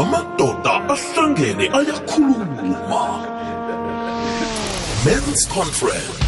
amadoda ahlangene ayakhuluma. Men's conference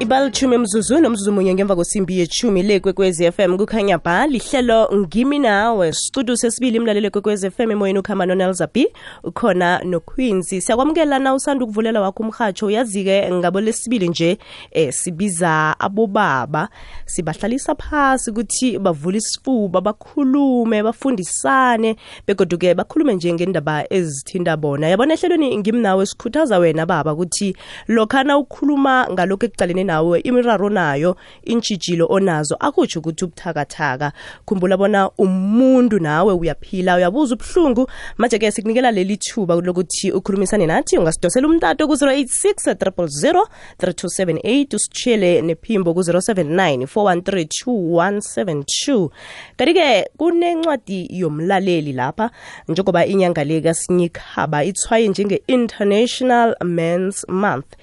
ibalitshumi mzuzu nomzuzu munye ngemva kwesimbi yechumi le kwekwez fm kukhanya ba lihlelo ngimi nawe studio sesibili imlalelo kwekwez fm emoyeni ukhamba nonelzabi ukhona noquinzi siyakwamukela na usanda ukuvulela wakho umhatsho uyazi-ke ngabo lesibili nje eh, sibiza abobaba. Sibahlalisa phasi ukuthi bavule isifuba bakhulume bafundisane begoduke bakhulume nje ngendaba ezithinta bona. Yabona ehlelweni ngimi nawe sikhuthaza wena baba ukuthi lokhana ukhuluma ngalokhu ekucalene nawe imiraro nayo intshijilo onazo akutsho ukuthi ubuthakathaka. Khumbula bona umuntu nawe uyaphila uyabuza ubuhlungu. Manje-ke sikunikela leli thuba lokuthi ukhulumisane nathi ungasidosela umtato ku-086 000 3278 usitshele nephimbo ku-079 413 kanti-ke kunencwadi yomlaleli lapha njengoba inyanga le kasinyikhaba ithwaye njenge-international mans month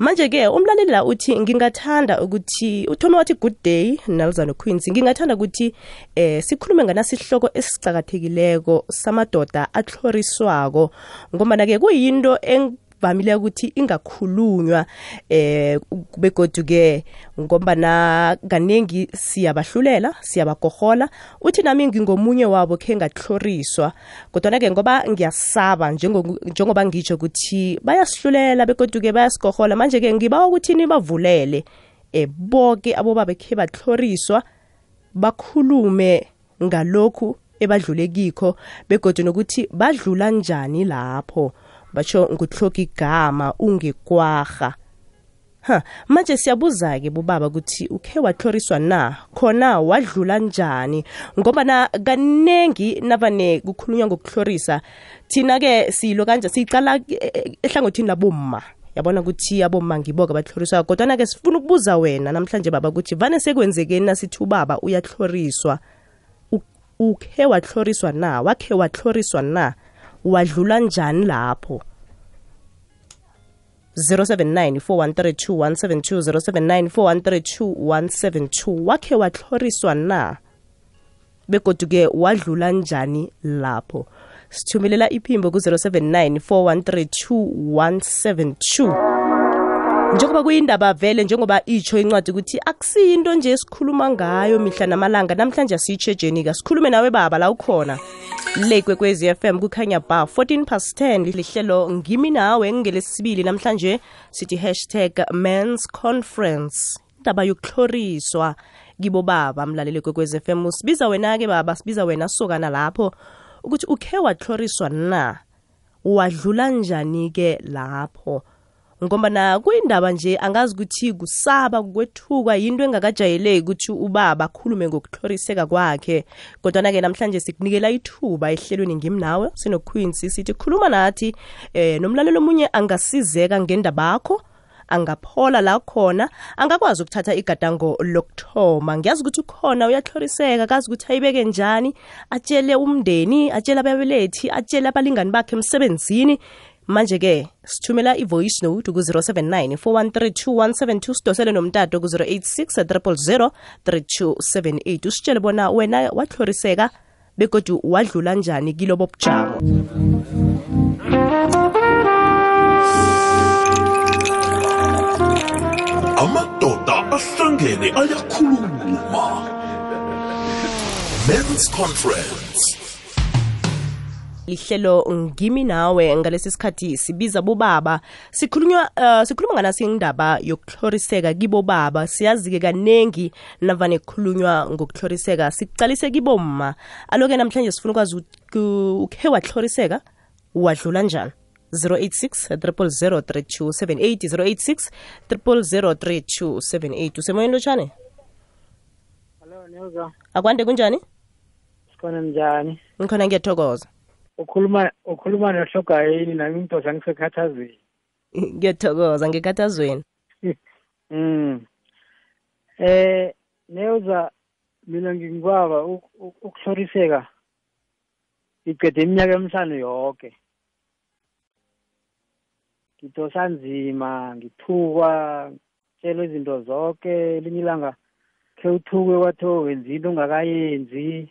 manje-ke umlaleli la uthi ngingathanda ukuthi uthome wathi good day nalzano queens ngingathanda ukuthi eh sikhulume nganasihloko esicakathekileko samadoda atlhoriswako ngombana-ke kuyinto vamile ukuthi ingakhulunywa eh begodu ke ngombana kaningi siyabahlulela siyabagohola uthi nami ngingomunye wabo khe ngathloriswa kodwa ke ngoba ngiyasaba njengoba ngitsho ukuthi bayasihlulela begodu ke bayasigohola manje ke ngiba ukuthi nibavulele eh bonke abobaba khe bathloriswa bakhulume ngalokhu ebadlule kikho begodu nokuthi badlula njani lapho. Batsho nguhloka igama ungekwaga. Ha manje siyabuza-ke bobaba ukuthi ukhe watloriswa na? Khona wadlula njani? Ngoba na kanengi navane kukhulunywa ngokuhlorisa thina-ke silo kanje siyicala ehlangothini labomma. Yabona ukuthi abomma ngiboke bathloriswa kodwana-ke sifuna ukubuza wena namhlanje baba ukuthi vane sekwenzekeni nasithi ubaba uyatloriswa? Ukhe watloriswa na? Wakhe wathloriswa na wadlula njani lapho? 079 4132172 079 4132172 wakhe wathloriswa na? Begoduke wadlula njani lapho? Sithumelela iphimbo ku-079 4132172 njengoba kuyindaba vele njengoba itsho incwadi ukuthi akusiyinto nje esikhuluma ngayo mihla namalanga namhlanje asitsho ejenika sikhulume nawe baba la ukhona. Le kwekwezi FM kukhanya ba 14 past 10 lihlelo ngimi nawe ngelesibili namhlanje sithi hashtag men's conference. Indaba yokuhloriswa. Kibo baba mlaleli kwekwezi FM usibiza wena-ke baba sibiza wena sokana lapho ukuthi ukhe wahloriswa na? Wadlula njani-ke lapho? Ngombana kuyindaba nje angazi ukuthi kusaba kwethuka yinto engakajayeleki ukuthi ubaba akhulume ngokuhloriseka kwakhe. Kodwana-ke namhlanje sikunikela ithuba ehlelweni ngimnawe sinoqueens sithi khuluma nathi eh nomlalelo omunye angasizeka ngendabakho angaphola la khona angakwazi ukuthatha igadango lokuthoma. Ngiyazi ukuthi ukhona uyahloriseka kazi ukuthi ayibeke njani atshele umndeni atshele ababelethi atshele abalingani bakhe emsebenzini. Manje-ke sithumela i-voice note ku-079 4132172 sidosele nomtato ku-086 000 3278 usitshele bona wena wahloriseka begodu wadlula njani kilobo bujamo. Amadoda ahlangene ayakhuluma. Men's conference lihlelo ngimi nawe ngalesi sikhathi sibiza bobaba. Sikhulunywa uh, sikhuluma nganasi indaba yokuhloriseka kibobaba siyazi-ke kanengi navane kukhulunywa ngokuhloriseka sikucalise kibomma aloke namhlanje sifuna ukwazi ukhe wahloriseka wadlula njani? 086 000 3278 086 3278 usemoyeni lotshane? Akwande kunjani? Sikhona njani? ngikhona ngiyathokoza Ukhuluma ukhuluma nohlogayini nami ngidosa ngisekhathazweni. ngiyathokoza ngekhathazweni Mm. Eh Nelza mina ngingibaba ukuhloriseka iqede iminyaka emihlanu yonke. Ngidosa nzima, ngithukwa, tshelo izinto zonke elinye ilanga khe uthuke kwathiwa wenza into ungakayenzi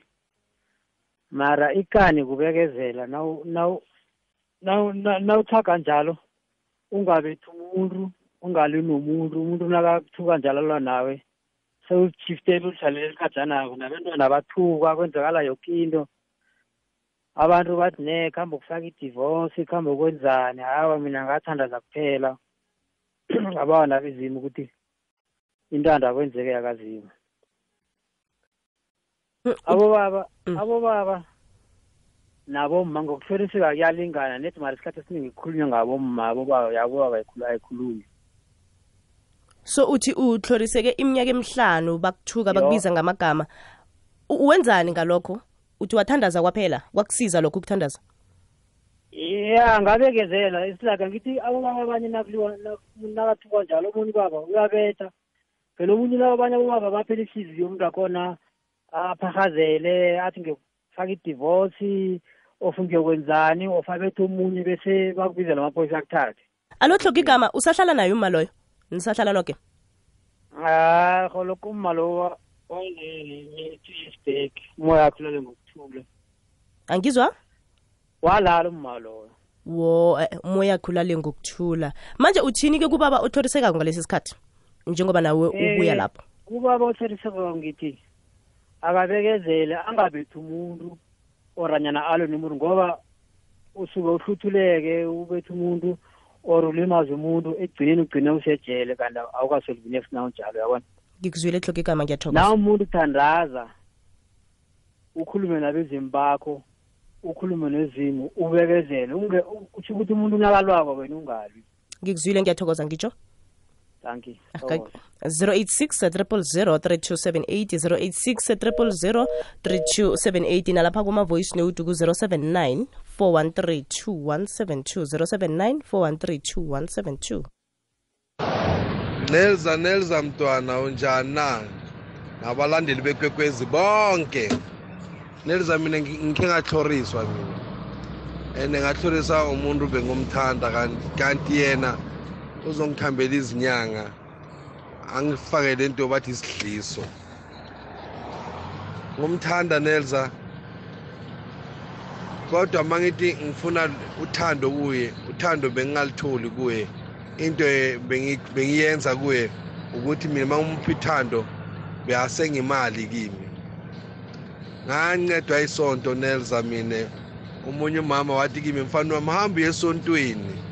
mara ikani kubekezela nawuthaga njalo ungabethi umuntu ungali nomuntu umuntu nakathuka njalo lwa nawe sewushiftele ulidlalele elikhajanako nabentwana bathuka kwenzakala yoke into. Abantu bathi ne kuhambe ukufaka idivorce kuhambe ukwenzani? Hawa mina ngathandaza kuphela. Ngabawa nabezima ukuthi intando akwenzeke yakazima abobaba abobaba nabomma ngokuhloliseka kuyalingana nethi mara isikhathi esiningi kukhulunywa ngabomma abobaba yabobaba ayikhulunywa. So uthi uhloriseke iminyaka emihlanu bakuthuka bakubiza ngamagama. Wenzani ngalokho? Uthi wathandaza kwaphela? Kwakusiza lokho ukuthandaza? Ya ngabekezela. Isilaga ngithi abobaba abanye nakathukwa njalo omunye baba uyabetha. Phela omunye abanye abobaba baphela ihliziyo umuntu akhona aphahazele athi ngiyokufaka idivorce of ngiyokwenzani of abethe omunye bese bakubizela amaphoyisa akuthathe. Alo hloka igama usahlala naye uma loyo? Nisahlala noke? Ah holoko uma lo one-tuesbag umoya akhulele ngokuthula. Angizwa? Walala uma loyo wo umoya akhulale ngokuthula. Manje uthini-ke kubaba othorisekako ngalesi sikhathi? Njengoba nawe ubuya lapho. kubaba othorisekako ngithi akabekezele angabethi umuntu oranyana alo nomuntu ngoba usuke uhluthuleke ubethe umuntu or ulimaze umuntu ekugcineni ugcine usejele kanti awukasolivini efuna unjalo yabona ngikuzwile ehloka igama ngiyathokoza. Na umuntu uthandaza ukhulume nabezimu bakho ukhulume nezimu ubekezele utsho ukuthi umuntu unakalwako wena ungalwi. Ngikuzwile ngiyathokoza ngitsho thank you. 086 000 3278 086 3278 nalapha kuma-voice note ku-079 413 2172 079 413 2172 nelza nelza mntwana unjani na? Nabalandeli bekwekwezi bonke. Nelza mina ngikhe ngahloriswa mina. And ngatlhorisa umuntu bengumthanda kanti yena uzongithambela izinyanga angifakele into bathi isidliso. Ngumthanda nelza. Kodwa mangithi ngifuna uthando kuye uthando bengingalitholi kuye. Into bengiyenza kuye ukuthi mina mangimupha ithando beyasengimali kimi. Ngancedwa isonto nelza mine omunye umama wathi kimi mfana wami hambe esontweni.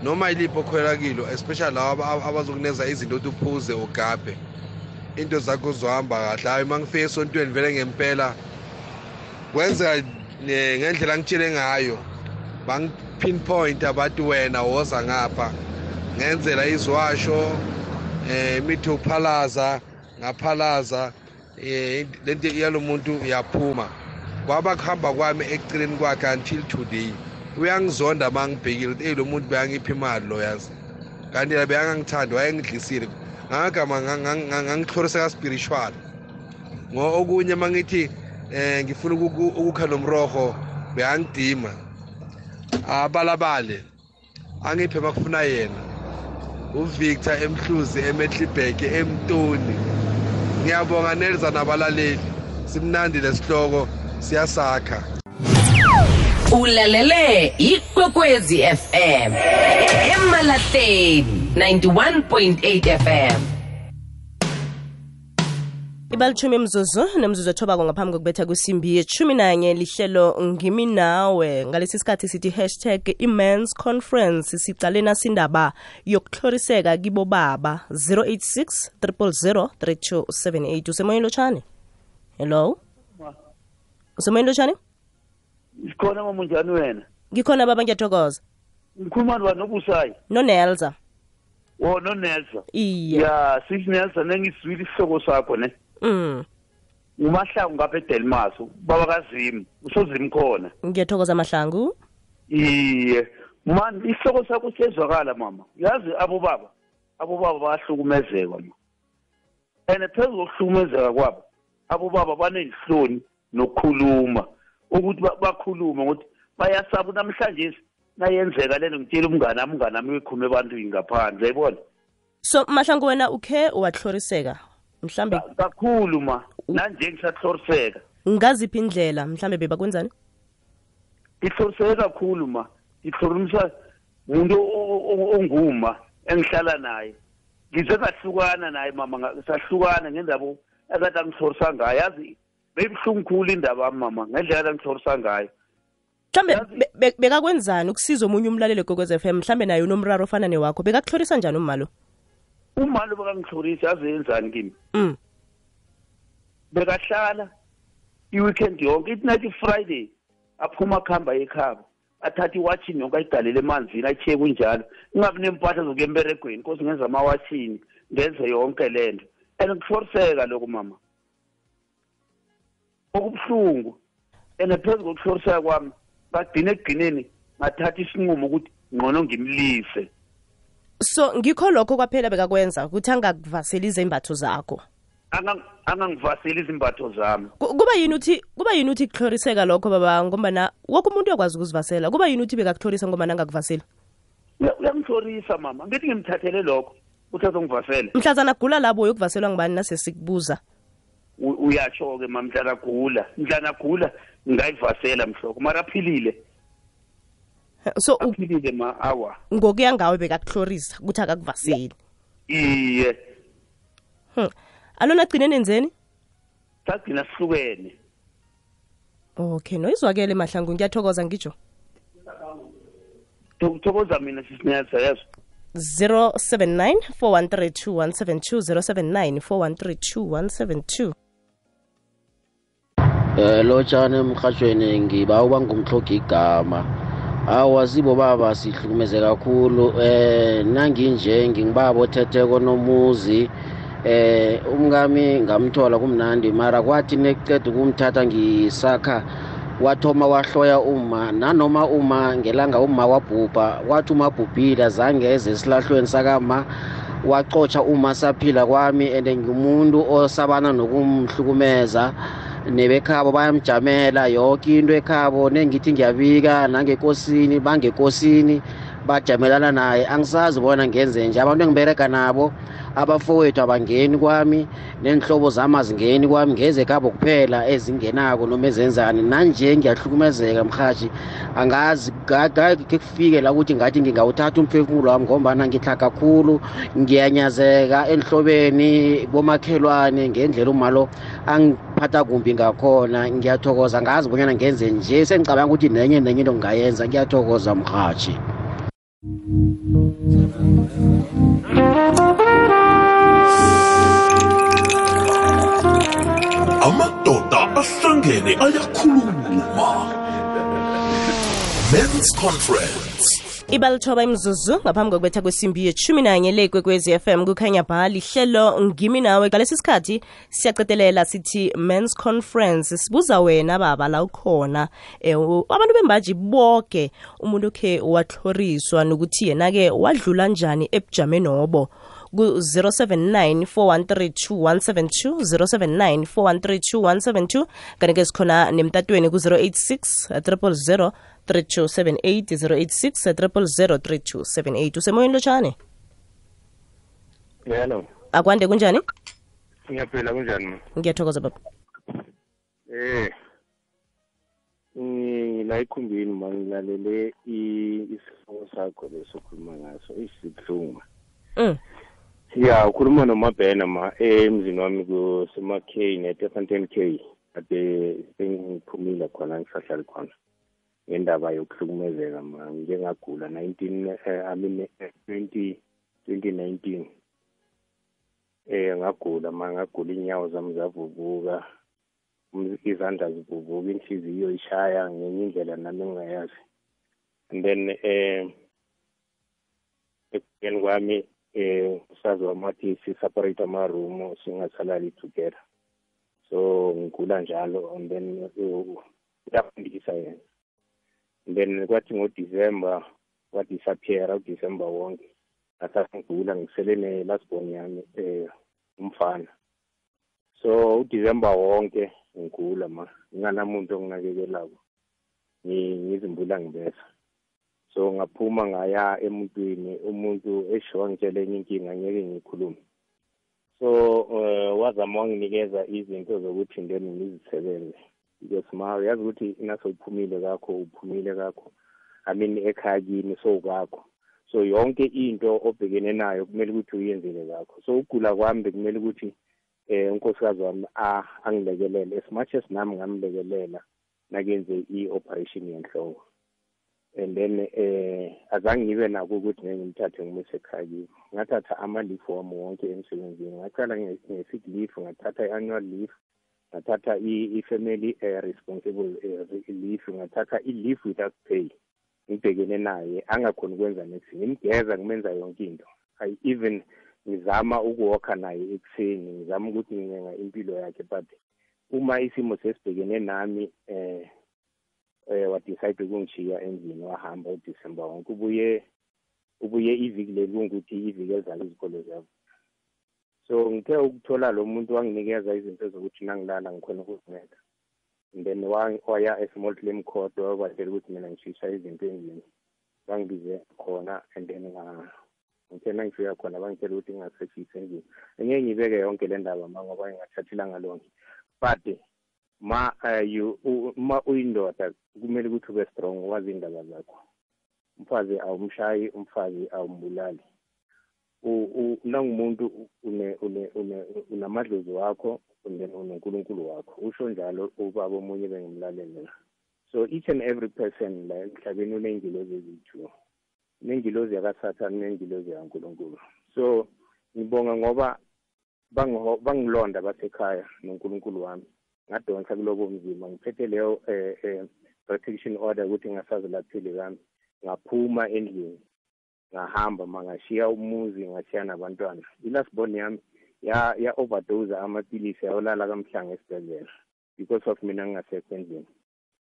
Noma ilipho okhwela kilo especially labo abazokuneza izinto ukuthi uphuze ugabhe. Into zakho zohamba kahle. Hayi uma ngifike esontweni vele ngempela kwenzeka ngendlela ngitshele ngayo bangipinpoint abathi wena woza ngapha. Ngenzela izwasho eh mithi uphalaza ngaphalaza eh lento yalo muntu iyaphuma kwaba kuhamba kwami eceleni kwakhe until today. Uyangizonda mangibhekile ukuthi lo muntu beyangipha imali lo yazi kanti la beyangangithanda wayengidlisile ngagama ngangihlorise ka spiritual ngo okunye mangithi eh ngifuna ukukha nomroho beyangidima. Abalabale angiphe bakufuna yena. uVictor emhluzi emetlibheke emtoni. Ngiyabonga nelza nabalaleli simnandi lesihloko siyasakha. Ulalele ikwekwezi fm emalahleni 91.8 fm ibalitshumi mzuzu nemzuzu ethobako ngaphambi kokubetha kwisimbi yeshumi nanye lihlelo ngimi nawe. Ngalesi sikhathi sithi hashtag imans conference sicalena sindaba yokuhloriseka kibo baba. 086 000 3278 usemoyeni lotshani hello? Usemoyeni lotshani sikhona mama njani wena. Ngikhona baba ngiyathokoza. Ngikhuluma nobani nobusayi nonelza wo nonelsa iye. Ya sis nelsa nengisizwile isihloko sakho ne? Mm. Ngumahlangu ngapha edelmaso baba kazimu usozimi khona. Ngiyathokoza mahlangu. Iye. Man isihloko sakho siyezwakala mama. Yazi abobaba abobaba bayahlukumezeka ma. And phezu kokuhlukumezeka kwabo abobaba banenhloni nokukhuluma. Ukuthi bakhulume ukuthi bayasaba namhlanje nayenzeka lento ngitshela umngane ami umngane ami uyikhulume ebantwini ngaphandle yayibona so mahlangu wena ukhe wahloriseka mhlambe Ka- kakhulu ma nanje ngisahloriseka ngaziphi indlela mhlambe bebakwenzani? Ngihloriseke kakhulu ma ngihloriswa umuntu onguma engihlala naye. Ngize ngahlukana naye mama sahlukana ngendaba ekade angihlorisa ngayo. Yazi beyibuhlungu khulu indaba yami mama ngendlela ekade angihlorisa ngayo. Mhlambe Yazi- be- be- bekakwenzani ukusiza omunye umlaleli gokwez f m? Mhlambe naye unomraro ofana newakho. Bekakuhlorisa njani umalo umali bekangihlorisa yazi yenzani kimi? Mm. bekahlala i-weekend yonke ithi nathi friday aphuma akuhamba ekhaba athathe iwatshini yonke ayigalele emanzini ayichiye kunjalo. Ingabi nempahla zokuya emberegweni kosi ngenza amawatshini ngenze yonke le nto and kuhloriseka lokho mama. Okubuhlungu. And phezu kokuhloriseka kwami bagcine ekugcineni ngathatha isinqumo ukuthi ngcono ngimlise. So ngikho lokho kwaphela bekakwenza ukuthi angakuvaseli izembatho zakho? Angangivaseli izimbatho zami. Kuba yini uthi kuba yini uthi kuhloriseka lokho baba? Ngombana woke umuntu uyakwazi ukuzivasela. Kuba yini uthi bekakuhlorisa ngombana angakuvaseli? Uyangihlorisa mama. Ngithi ngimthathele lokho ukuthi azongivasele mhlazana gula labo yokuvaselwa ngibani nasesikubuza uyatsho-ke ma mhlana gula mhlana gula ngayivasela mhloko mara aphilile. So aphilile ma awa. Ngokuya ngawe bekakuhlorisa ukuthi akakuvaseli. Iye. Hmm. alona gcine nenzeni? Sagcina sihlukene. Okay noyizwakele mahlangu ngiyathokoza ngijo thokoza mina sisinyaza yazo 079 4132172 079 4132172 Eh lotshani emhathweni ngiba uba ngumhlogi igama. Awa zibo baba sihlukumeze kakhulu eh nanginje ngingibaba othetheko nomuzi. Eh umkami ngamthola kumnandi mara kwathi neceda ukumthatha ngisakha wathoma wahloya uma nanoma uma ngelanga uma wabhubha wathi uma bhubhile azange eze esilahlweni sakama wacotsha uma saphila kwami and ngimuntu osabana nokumhlukumeza. Nebekhabo bayamjamela yonke into ekhabo nengithi ngiyabika nangekosini bangekosini bajamelana naye angisazi bona ngenze nje. Abantu engibereka nabo abafowethu abangeni kwami nenhlobo zami azingeni kwami ngeze khabo kuphela ezingenako noma ezenzani. Nanje ngiyahlukumezeka mhathi angazi ngake kufike la ukuthi ngathi ngingawuthatha umphefumulo wami ngombana ngihla kakhulu ngiyanyazeka enhlobeni bomakhelwane ngendlela umalo angiphatha kumbi ngakhona. Ngiyathokoza ngazi bonyana ngenze nje. Sengicabanga ukuthi nenye nenye into ngingayenza. Ngiyathokoza mhathi amadoda ahlangene ayakhuluma. Men's conference ibalithoba imzuzu ngaphambi kokubetha kwesimbi yeshumi nanye le kwekwezi FM kukhanya bha lihlelo ngimi nawe ngalesi sikhathi siyacetelela sithi men's conference. Sibuza wena baba la ukhona. Um abantu bembaji boke umuntu okhe watloriswa nokuthi yena-ke wadlula njani ebujameni obo? Ku-079 4132172 079 4132172 kanti-ke sikhona nemtatweni ku-086 000 3278 086 3278 usemoyeni lotshane? Yelo akwande kunjani? Ngiyaphila kunjani ma ngiyathokoza baba. Eh la ikhumbini ma ngilalele i- isihloko sakho lesokhuluma ngaso isibuhlungu ma mm. ya ukhuluma nomabhena ma emzini wami kusema-k ne-tefanten k ade sengiphumile khona ngisahlali khona ngendaba yokuhlukumezeka ma ngengagula 19 eh, I mean eh, 20 2019 eh ngagula ma ngagula inyawo zami zavuvuka um- izandla zivuvuka inhliziyo ishaya ngenye indlela nami engingayazi. And then eh ekugeni kwami eh usazi wamathi si-separate ama-room singasalali together. So ngigula njalo and then uh, uyafundisa yena. and then kwathi ngodisemba wadisappeara udisemba wonke. Ngasasengigula ngisele ne-lastborn yami eh umfana. So udisemba wonke ngigula ma. Nginganamuntu onginakekelako. Ngi- ngizimbula ngibesa. So ngaphuma ngaya emuntwini umuntu esho wangitshela enye inkinga ngeke ngikhulume. So uh, wazama wanginikeza izinto zokuthi ndeni ngizisebenze because ma uyazi ukuthi nasowuphumile kakho uphumile kakho. I mean ekhaya kini sowukwakho so yonke into obhekene nayo kumele ukuthi uyenzele kakho. So ukugula kwami bekumele ukuthi eh unkosikazi wami a- angilekelele. As much as nami ngamlekelela nakenze i-operation yenhloko. And then eh azange ngibe nako ukuthi ngeke ngimthathe ngimuse ekhaya kimi. Ngathatha ama-leave wami wonke emsebenzini. Ngaqala nge- nge-sick leave ngathatha i-annual leave. Ngathatha i-family uh, responsible uh, leave. Ngathatha i-leave without pay. Ngibhekene naye angakhoni ukwenza next ngimgeza ngimenza yonke into. I even ngizama ukuwokha naye ekuseni ngizama ukuthi ngingenga impilo yakhe but uma isimo sesibhekene nami eh eh wadecide ukungishiya endlini wahamba uDisemba wonke. Ubuye ubuye iviki leli kungukuthi iviki ezala izikole zabo so ngithe ukuthola lo muntu wanginikeza izinto zokuthi nangilala ngikhona ukuzinceda and then wa- waya e-small claim court wabatshela ukuthi mina ngishisa izinto endlini bangibize khona and then nga- ngithe nangifika khona bangitshela ukuthi ngingaseshise endlini. Engeke ngibeke yonke le ndaba ma ngoba ngingathathilanga lonke. But ma uh, you u- ma uyindoda kumele ukuthi ube strong wazi indaba zakho. Umfazi awumshayi umfazi awumbulali. U- u- nangumuntu unamadlozi wakho unonkulunkulu wakho. Usho njalo ubaba omunye bengimlalela so each and every person la emhlabeni uney'ngilozi eziyi-two nengilozi yakasathane nengilozi yakankulunkulu. So ngibonga ngoba bangilonda basekhaya nonkulunkulu wami. Ngadonsa kulobo buzima ngiphethe leyo eh, protection order ukuthi ngasazilaphile kami ngaphuma endlini. Ngahamba mangashiya umuzi ngashiya nabantwana. Ilasibone yami ya ya overdose amaphilisi yawolala kamhlanga esibhedlela because of mina ngingasekho endlini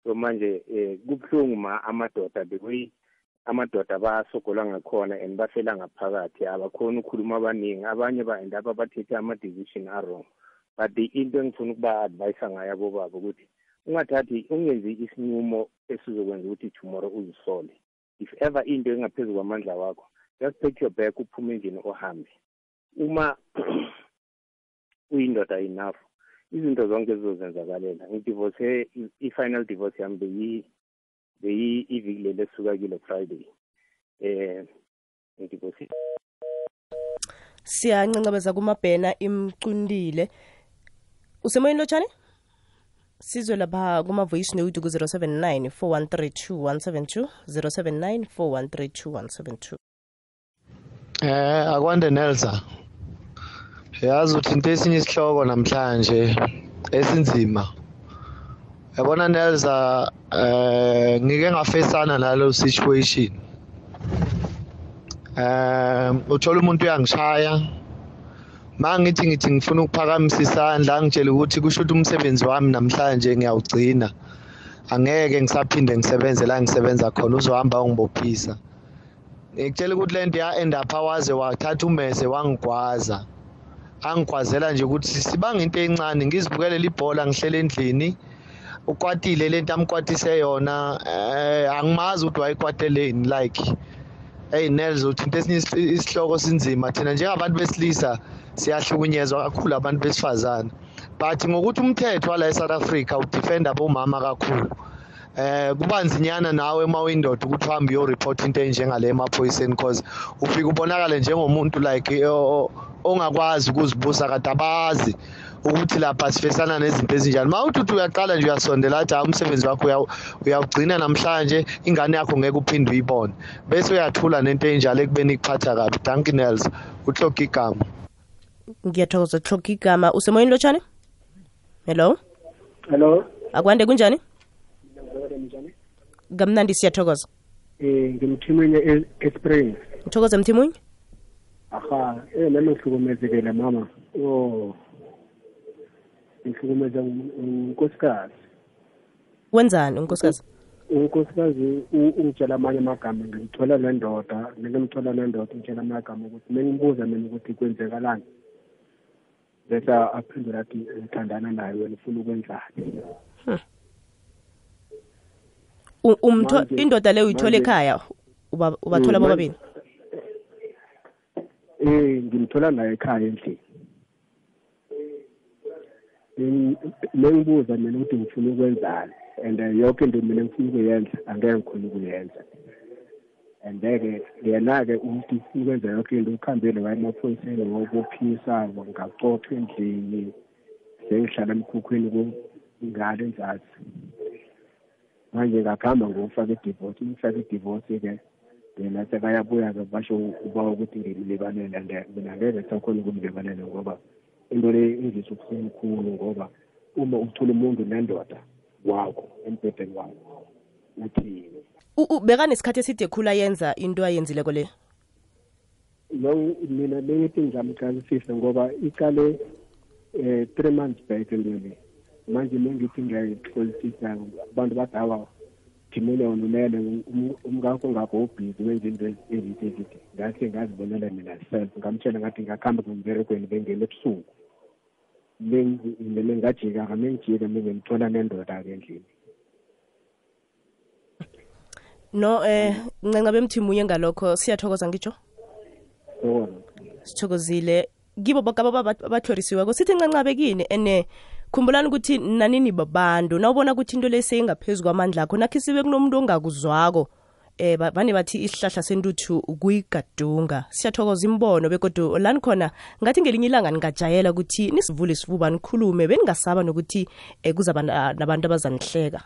so manje eh kubuhlungu ma amadoda bekuyi amadoda basogola ngakhona and bafela ngaphakathi. Abakhona ukukhuluma abaningi. Abanye ba-end up bathethe ama-decision a-wrong. But into engifuna ukuba-advise ngayo abobaba ukuthi ungathathi ungenzi isinqumo esizokwenza ukuthi tomorrow uzisole. If ever into engaphezu kwamandla wakho just take your back uphume endlini ohambe uma uyindoda enough izinto zonke zizozenzakalela ngidivorce i-final divorce yami beyi beyi iviki leli esuka kile friday. Eh ngidivorce. Siyancancabeza kumabhena imcundile usemoyeni lotshani sizwe lapha kuma-voice note ku-079 413 079 413 Eh akwande Nelsa. Yazi uthi into esinye isihloko namhlanje esinzima. Yabona Nelsa eh ngike ngafesana nalo situation. Eh uthola umuntu uyangishaya. Mangithi ngithi ngifuna ukuphakamisa isandla ngitshela ukuthi kusho ukuthi umsebenzi wami namhlanje ngiyawugcina. Angeke ngisaphinde ngisebenze la ngisebenza khona uzohamba ungibophisa. ngikutshela ukuthi lento ya end up waze wathatha umese wangigwaza angigwazela nje ukuthi sibanga into encane ngizibukele libhola ngihlele endlini ukwatile lento amkwatise yona eh angimazi ukuthi wayikwateleni like hey Nels uthi into esinye isi- isihloko sinzima thina njengabantu besilisa siyahlukunyezwa kakhulu abantu besifazane. But ngokuthi umthetho wala eSouth Africa udefenda bomama kakhulu eh kuba nzinyana nawe uma uyindoda ukuthi uhambe uyoreport into enjengale emaphoyiseni cause ufika ubonakale njengomuntu like eh, o- ongakwazi ukuzibusa kade abazi ukuthi lapha sifesana nezinto ezinjani. Ma uthi uthi uyaqala nje uyasondela athi hayi umsebenzi wakho uyawu- uyawugcina namhlanje ingane yakho ngeke uphinde uyibone. Bese uyathula nento enjalo ekubeni ikuphatha kabi. Danki nels uhloga igama. Ngiyathokoza hloka igama usemoyeni lotshani hello? Hello? Akwande kunjani? Kamnandi siyathokoza. Um ngimthimunye espring. Esprings uthokoze mthimunye aha eh nami ngihlukumezekele mama. O ngihlukumeza unkosikazi wenzani unkosikazi? Unkosikazi ungitshela amanye amagama ngimthola le ndoda ngimthola le ndoda ngitshela amagama ukuthi mengibuza mina ukuthi kwenzekalani bese aphendula athi ngithandana naye wena ufuna ukwenzani? Indoda leyo uyithola ekhaya? Uba- ubathola bobabini? bobabili eh ngimthola naye ekhaya endlini. Eng- mengibuza mina ukuthi ngifuna ukwenzani and eh, yonke into mina ngifuna ukuyenza angeke ngikhona ukuyenza and-ke yena-ke ukuthi ufuna ukwenza yonke into ukhambile waye emaphoyiseni ngokuphisa ngacothwa endlini sengihlala emkhukhwini ku- ngale enzansi manje ngakuhamba ngofaka idivorce ngifaka idivorce-ke yena sekayabuya-ke basho uba ukuthi ngimlibalele and mina ngeke sakhona ukumlibalela ngoba into le ingisa ubusemkhulu ngoba uma uthola umuntu nendoda wakho embhedeni wakho uthini? U- u- bekanesikhathi eside khulu ayenza into ayenzileko le? No mina bengithi ngizamqalisisa ngoba iqale eh three months back ndole manje mengithi ngiyayihlolisisa abantu badawa thimele wona ulele um- umngakho ngakho ubhizi wenza into ezithi ezithi ngathi ngazibonela mina self ngamtshela ngathi ngakuhamba ngimberegweni bengena ebusuku. Mina ngajika-ke mengijika mengimthola nendoda-ke endlini. No eh ncanca bemthimunye ngalokho siyathokoza ngitsho? Sithokozile. Kibo boke abatlhorisiweko sithi ncancabe kini? Ene khumbulani ukuthi nanini babantu nawubona ukuthi into le seyingaphezu kwamandla akho nakhe sibe kunomuntu ongakuzwako eh ba- vane bathi isihlahla sentuthu kuyigadunga siyathokoza imbono begodu lani khona ngathi ngelinye ilanga ningajayela ukuthi nisivule isifuba nikhulume beningasaba nokuthi eh, kuzaba na- nabantu abazanihleka.